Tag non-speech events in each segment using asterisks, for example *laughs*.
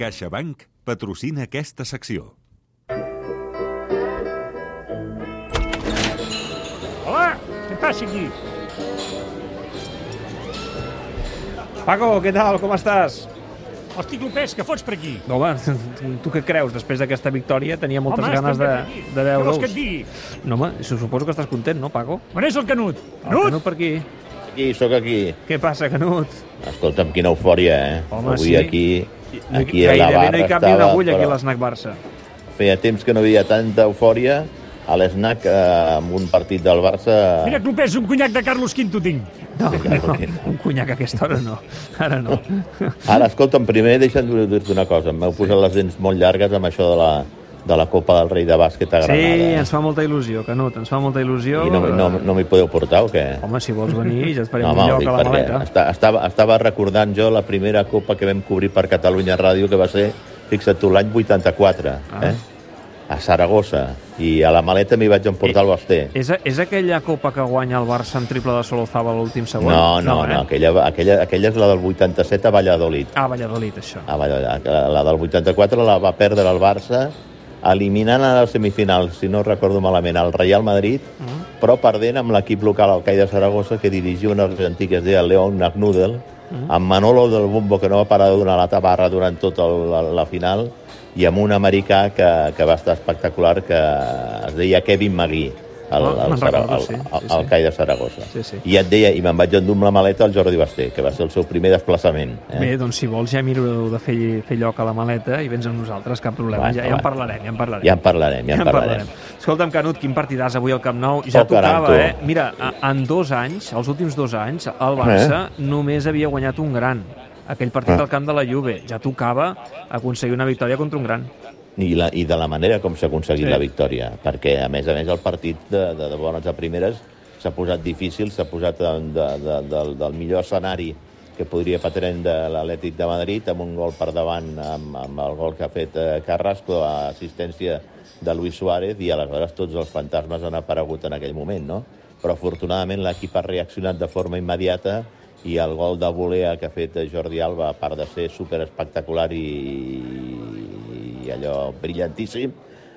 CaixaBank patrocina aquesta secció. Hola, què passa aquí? Paco, què tal? Com estàs? Hosti, Clopés, què fots per aquí? Home, *laughs* tu què creus? Després d'aquesta victòria tenia moltes Home, ganes de, de Què vols veure-us. que et digui? No, home, suposo que estàs content, no, Paco? On és el Canut? El Canut? Canut per aquí. Aquí, sóc aquí. Què passa, Canut? Escolta'm, quina eufòria, eh? Home, Avui sí. aquí, aquí a la barra no hi cap ni una agulla aquí a però l'Snac Barça. Feia temps que no havia tanta eufòria a l'SNAC eh, amb un partit del Barça... Mira, Clopés, un conyac de Carlos V tinc. No, no, un conyac a aquesta hora no. Ara no. Ara, escolta'm, primer deixa'm dir-te una cosa. M'heu posat les dents molt llargues amb això de la, de la Copa del Rei de Bàsquet a Sí, Granada. eh? ens fa molta il·lusió, Canut, ens fa molta il·lusió. I no, no, no m'hi podeu portar o què? Home, si vols venir, ja et farem No, un lloc a la maleta. esta- estava, estava recordant jo la primera copa que vam cobrir per Catalunya Ràdio, que va ser, fixa't tu, l'any 84, Ah. eh? a Saragossa. I a la maleta m'hi vaig emportar el Basté. És, és aquella copa que guanya el Barça en triple de Solozaba l'últim segon? No, no, no, eh? aquella, aquella, aquella és la del 87 a Valladolid. Ah, Valladolid, això. A Valladolid. La del 84 la va perdre el Barça eliminant a les semifinals, si no recordo malament, el Real Madrid, Mm. però perdent amb l'equip local, el CAI de Saragossa, que dirigia un argentí que es deia Leon Nagnudel, Mm. amb Manolo del Bombo, que no va parar de donar la tabarra durant tota la, la final, i amb un americà que, que va estar espectacular, que es deia Kevin Magui, el, el, recordo, el, sí, el, el sí. CAI de Saragossa. Sí, sí. I et deia, i me'n vaig endur amb la maleta al Jordi Basté, que va ser el seu primer desplaçament. Eh? Bé, doncs si vols ja miro de fer, fer lloc a la maleta i vens amb nosaltres, cap problema. Va, ja, va. ja en parlarem, ja en parlarem. Ja en parlarem, ja en parlarem. Escolta'm, Canut, quin partidàs avui al Camp Nou. Ja Oh, caram, tocava, tu. eh? Mira, en dos anys, els últims dos anys, el Barça Eh? només havia guanyat un gran. Aquell partit Ah. al camp de la Juve. Ja tocava aconseguir una victòria contra un gran. I, la, i de la manera com s'ha aconseguit Sí. la victòria, perquè a més a més el partit de, de, de bones a primeres s'ha posat difícil, s'ha posat de, de, de, del, del millor escenari que podria patrem de l'Atlètic de Madrid, amb un gol per davant, amb, amb el gol que ha fet eh, Carrasco, a assistència de Luis Suárez, i aleshores tots els fantasmes han aparegut en aquell moment, no? Però afortunadament l'equip ha reaccionat de forma immediata i el gol de volea que ha fet Jordi Alba, a part de ser super espectacular i, allò brillantíssim,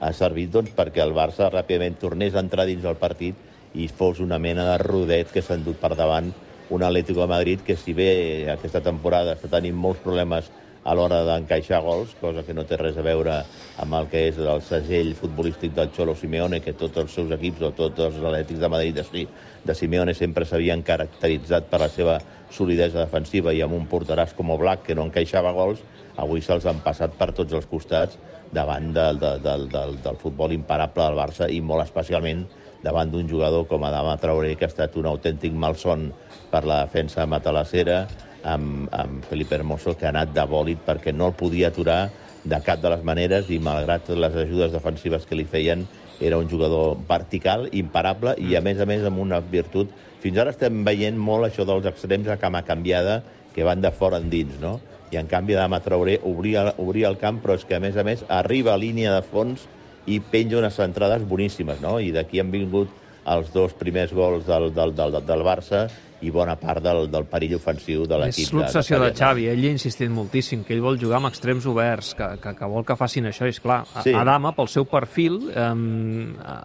ha servit doncs, perquè el Barça ràpidament tornés a entrar dins del partit i fos una mena de rodet que s'ha endut per davant un Atlético de Madrid que si bé aquesta temporada està tenint molts problemes a l'hora d'encaixar gols, cosa que no té res a veure amb el que és el segell futbolístic del Cholo Simeone, que tots els seus equips o tots els Atlètics de Madrid de, de Simeone sempre s'havien caracteritzat per la seva solidesa defensiva i amb un porteràs com Oblak que no encaixava gols, avui se'ls han passat per tots els costats davant del, del, del, del, del futbol imparable del Barça i molt especialment davant d'un jugador com Adama Traoré, que ha estat un autèntic malson per la defensa matalassera, amb, amb Felipe Hermoso, que ha anat de bòlit perquè no el podia aturar de cap de les maneres i malgrat les ajudes defensives que li feien, era un jugador vertical, imparable i a més a més amb una virtut. Fins ara estem veient molt això dels extrems a cama canviada que van de fora endins, no? I en canvi Adama Traoré obria, obria el camp, però és que a més a més arriba a línia de fons i penja unes centrades boníssimes, no? I d'aquí han vingut els dos primers gols del, del, del, del Barça i bona part del, del perill ofensiu de l'equip. És l'obsessió de, Xavi Xavi, ell hi ha insistit moltíssim, que ell vol jugar amb extrems oberts, que, que, que vol que facin això, és clar. Sí. Adama, pel seu perfil, eh,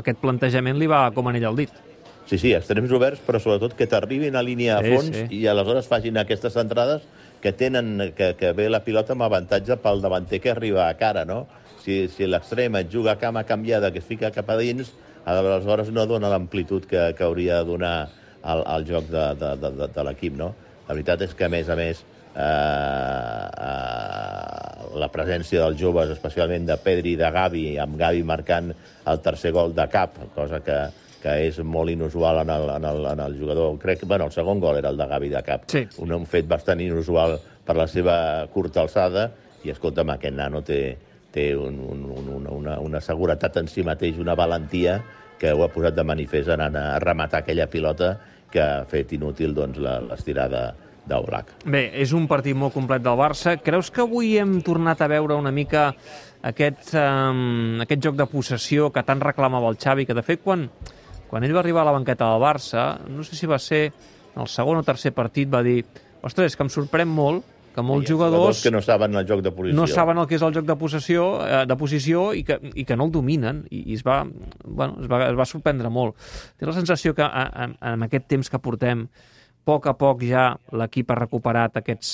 aquest plantejament li va com anell al dit. Sí, sí, extrems oberts, però sobretot que t'arribin a línia de Sí, fons sí. i aleshores facin aquestes entrades que tenen que, que ve la pilota amb avantatge pel davanter que arriba a cara, no? Si, si l'extrem et juga a cama canviada, que es fica cap a dins, aleshores no dona l'amplitud que, que hauria de donar al, al joc de, de, de, de, de l'equip, no? La veritat és que, a més a més, eh, eh, la presència dels joves, especialment de Pedri i de Gavi, amb Gavi marcant el tercer gol de cap, cosa que, que és molt inusual en el, en el, en el jugador. Crec que bueno, el segon gol era el de Gavi de cap. Sí. Un, un fet bastant inusual per la seva curta alçada i, escolta'm, aquest nano té, té un, un, un, una, una, una seguretat en si mateix, una valentia que ho ha posat de manifest anant a rematar aquella pilota que ha fet inútil doncs, l'estirada d'Oblak. Bé, és un partit molt complet del Barça. Creus que avui hem tornat a veure una mica aquest, um, aquest joc de possessió que tant reclamava el Xavi, que de fet quan, quan ell va arribar a la banqueta del Barça, no sé si va ser el segon o tercer partit, va dir ostres, que em sorprèn molt que molts jugadors que no saben el joc de posició. no saben el que és el joc de possessió, eh, de posició i que, i que no el dominen i, i es, va, bueno, es, va, es va sorprendre molt. Té la sensació que a, a, en aquest temps que portem, a poc a poc ja l'equip ha recuperat aquests,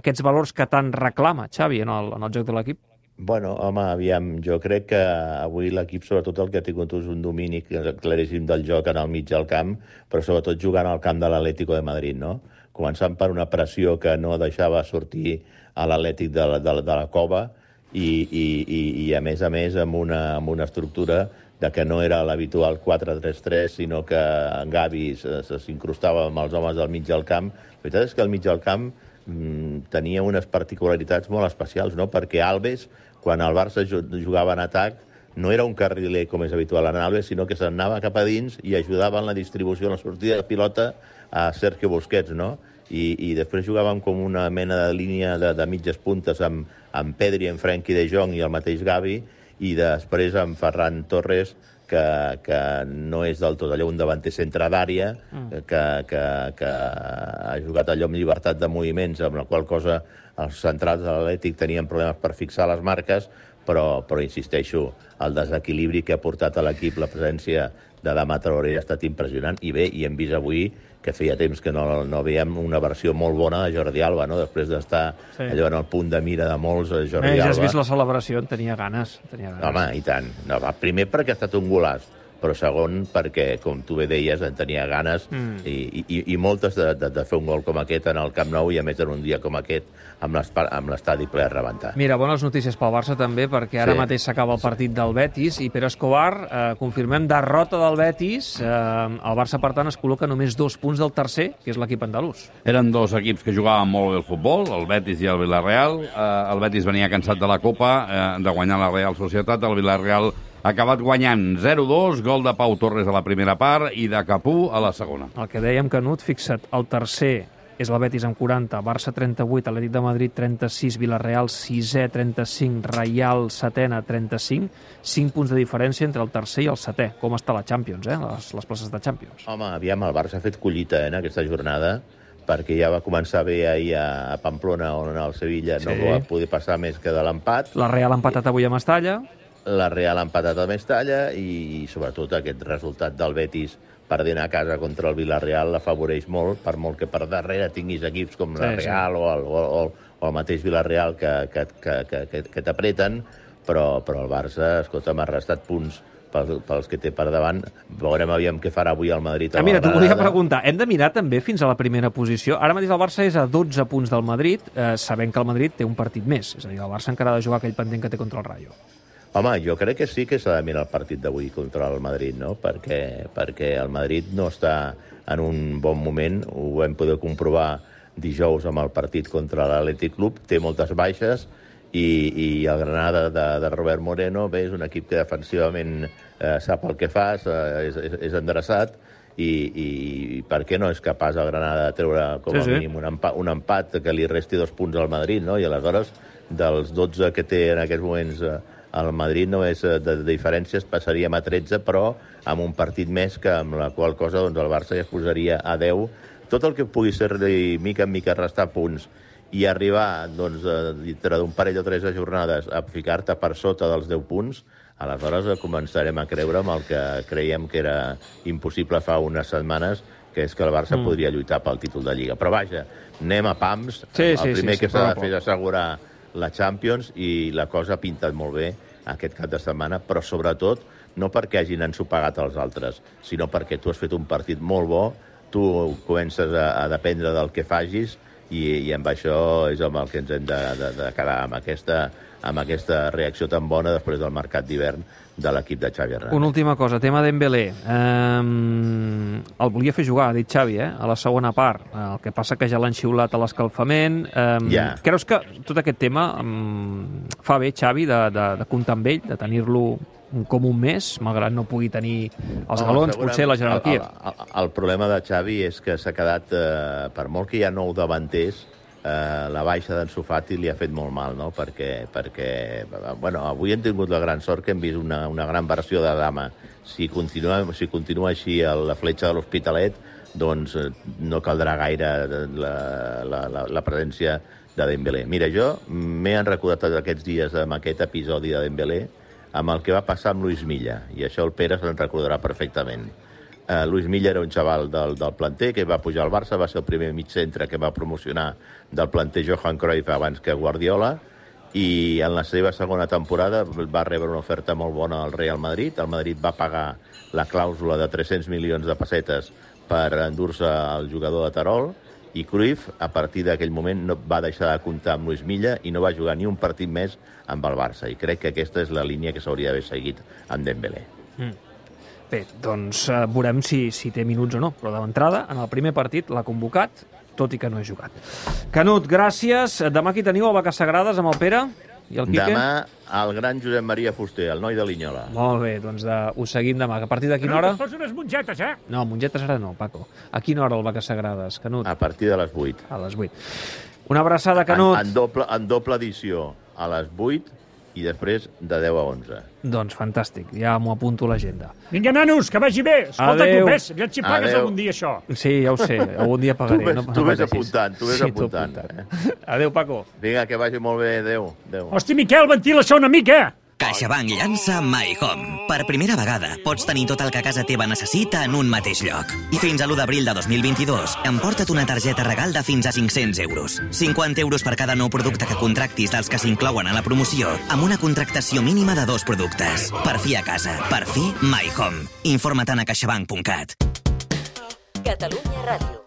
aquests valors que tant reclama Xavi en el, en el joc de l'equip. Bueno, home, aviam, jo crec que avui l'equip sobretot el que ha tingut és un domini claríssim del joc en el mig del camp, però sobretot jugant al camp de l'Atlético de Madrid, no? Començant per una pressió que no deixava sortir a l'Atlètic de, la, de, de la cova i, i, i, i a més a més amb una, amb una estructura de que no era l'habitual 4-3-3, sinó que en Gavi s'incrustava amb els homes del mig del camp. La veritat és que al mig del camp mm, tenia unes particularitats molt especials, no? perquè Alves, quan el Barça jugava en atac, no era un carriler com és habitual en Alves, sinó que s'anava cap a dins i ajudava en la distribució, en la sortida de pilota a Sergio Busquets, no? I, i després jugàvem com una mena de línia de, de mitges puntes amb, amb Pedri, en Frenkie de Jong i el mateix Gavi, i després amb Ferran Torres, que, que no és del tot allò un davanter centre d'àrea, mm. que, que, que ha jugat allò amb llibertat de moviments, amb la qual cosa els centrals de l'Atlètic tenien problemes per fixar les marques, però, però insisteixo, el desequilibri que ha portat a l'equip la presència de Dama Traoré ha estat impressionant, i bé, i hem vist avui que feia temps que no, no veiem una versió molt bona de Jordi Alba, no? després d'estar sí. allò en el punt de mira de molts, eh, Jordi eh, ja Alba... has vist la celebració, en tenia ganes. Tenia ganes. Home, i tant. No, va, primer perquè ha estat un golaç, però segon perquè, com tu bé deies, en tenia ganes mm. i, i, i moltes de, de, de fer un gol com aquest en el Camp Nou i a més en un dia com aquest amb l'estadi ple a rebentar. Mira, bones notícies pel Barça també, perquè ara sí. mateix s'acaba el partit del Betis i Pere Escobar, eh, confirmem derrota del Betis, eh, el Barça per tant es col·loca només dos punts del tercer, que és l'equip andalús. Eren dos equips que jugaven molt bé el futbol, el Betis i el Villarreal. Eh, el Betis venia cansat de la Copa, eh, de guanyar la Real Societat, el Villarreal acabat guanyant 0-2, gol de Pau Torres a la primera part i de Capú a la segona. El que dèiem, Canut, fixa't, el tercer és el Betis amb 40, Barça 38, Atlètic de Madrid 36, Villarreal 6è 35, Reial 7 35, 5 punts de diferència entre el tercer i el setè. Com està la Champions, eh? les, les places de Champions? Home, aviam, el Barça ha fet collita eh, en aquesta jornada perquè ja va començar bé ahir a Pamplona, on el Sevilla sí. no va poder passar més que de l'empat. La Real ha empatat avui a Mestalla. La Real ha empatat a Mestalla i, sobretot, aquest resultat del Betis perdent a casa contra el Villarreal l'afavoreix molt, per molt que per darrere tinguis equips com la sí, Real sí. o, el, o, o, o el mateix Villarreal que, que, que, que, que, que t'apreten, però, però el Barça, escolta, m'ha restat punts pels, pels que té per davant. Veurem aviam què farà avui el Madrid. Ah, mira, t'ho volia preguntar. Hem de mirar també fins a la primera posició. Ara mateix el Barça és a 12 punts del Madrid, eh, sabent que el Madrid té un partit més. És a dir, el Barça encara ha de jugar aquell pendent que té contra el Rayo. Home, jo crec que sí que s'ha de mirar el partit d'avui contra el Madrid, no? Perquè, perquè el Madrid no està en un bon moment, ho vam poder comprovar dijous amb el partit contra l'Atlètic Club, té moltes baixes i, i el Granada de, de Robert Moreno bé, és un equip que defensivament eh, sap el que fa, eh, és, és, és endreçat i, i per què no és capaç el Granada de treure com a sí, sí. mínim un empat, un empat que li resti dos punts al Madrid, no? I aleshores, dels 12 que té en aquests moments eh, el Madrid no és de, de diferències, passaríem a 13, però amb un partit més que amb la qual cosa doncs, el Barça ja es posaria a 10. Tot el que pugui ser-li mica en mica restar punts i arribar doncs, dintre d'un parell o tres de jornades a ficar-te per sota dels 10 punts, aleshores començarem a creure amb el que creiem que era impossible fa unes setmanes, que és que el Barça mm. podria lluitar pel títol de Lliga. Però vaja, anem a pams. Sí, el sí, primer sí, que s'ha de fer és assegurar la Champions i la cosa ha pintat molt bé aquest cap de setmana, però sobretot no perquè hagin ensopegat els altres, sinó perquè tu has fet un partit molt bo, tu comences a, a dependre del que facis i, i amb això és amb el que ens hem de, de, de quedar, amb aquesta, amb aquesta reacció tan bona després del mercat d'hivern de l'equip de Xavi Hernández. Una última cosa, tema Dembélé. Um, el volia fer jugar, ha dit Xavi, eh, a la segona part. El que passa que ja l'han xiulat a l'escalfament. Um, ja. Creus que tot aquest tema um, fa bé, Xavi, de, de, de comptar amb ell, de tenir-lo com un mes, malgrat no pugui tenir els no, galons, potser la jerarquia. El, el, el problema de Xavi és que s'ha quedat, eh, per molt que hi ha nou davanters, eh, la baixa d'en Sofati li ha fet molt mal, no? Perquè, perquè bueno, avui hem tingut la gran sort que hem vist una, una gran versió de Dama. Si continua, si continua així la fletxa de l'Hospitalet, doncs eh, no caldrà gaire la, la, la, la presència de Dembélé. Mira, jo m'he recordat tots aquests dies amb aquest episodi de Dembélé amb el que va passar amb Luis Milla, i això el Pere se'n recordarà perfectament. Uh, Luis Milla era un xaval del, del planter que va pujar al Barça, va ser el primer mig centre que va promocionar del planter Johan Cruyff abans que Guardiola, i en la seva segona temporada va rebre una oferta molt bona al Real Madrid. El Madrid va pagar la clàusula de 300 milions de pessetes per endur-se el jugador de Tarol i Cruyff, a partir d'aquell moment, no va deixar de comptar amb Luis Milla i no va jugar ni un partit més amb el Barça. I crec que aquesta és la línia que s'hauria d'haver seguit amb Dembélé. Bé, doncs eh, veurem si, si té minuts o no, però d'entrada, en el primer partit l'ha convocat, tot i que no he jugat. Canut, gràcies. Demà aquí teniu el Vaca Sagrades amb el Pere i el Quique? Demà, el gran Josep Maria Fuster, el noi de Linyola. Molt bé, doncs de, ho seguim demà. A partir de quina hora? Poso unes mongetes, eh? No, mongetes ara no, Paco. A quina hora el Vaca Sagrades, Canut? A partir de les 8. A les 8. Una abraçada, Canut. En, en, doble, en doble edició, a les 8 i després de 10 a 11. Doncs fantàstic, ja m'ho apunto a l'agenda. Vinga, nanos, que vagi bé. Escolta, Adéu. Clopés, aviam si pagues algun dia això. Sí, ja ho sé, algun dia pagaré. Tu ves- no, tu no ves pateixis. apuntant, tu ves sí, apuntant, apuntant. Adéu, Paco. Vinga, que vagi molt bé. Adéu. Adéu. Hosti, Miquel, ventila això una mica. CaixaBank llança My Home. Per primera vegada, pots tenir tot el que casa teva necessita en un mateix lloc. I fins a l'1 d'abril de 2022, emporta't una targeta regal de fins a 500 euros. 50 euros per cada nou producte que contractis dels que s'inclouen a la promoció, amb una contractació mínima de dos productes. Per fi a casa. Per fi, My Home. Informa't a caixabank.cat. Catalunya Ràdio.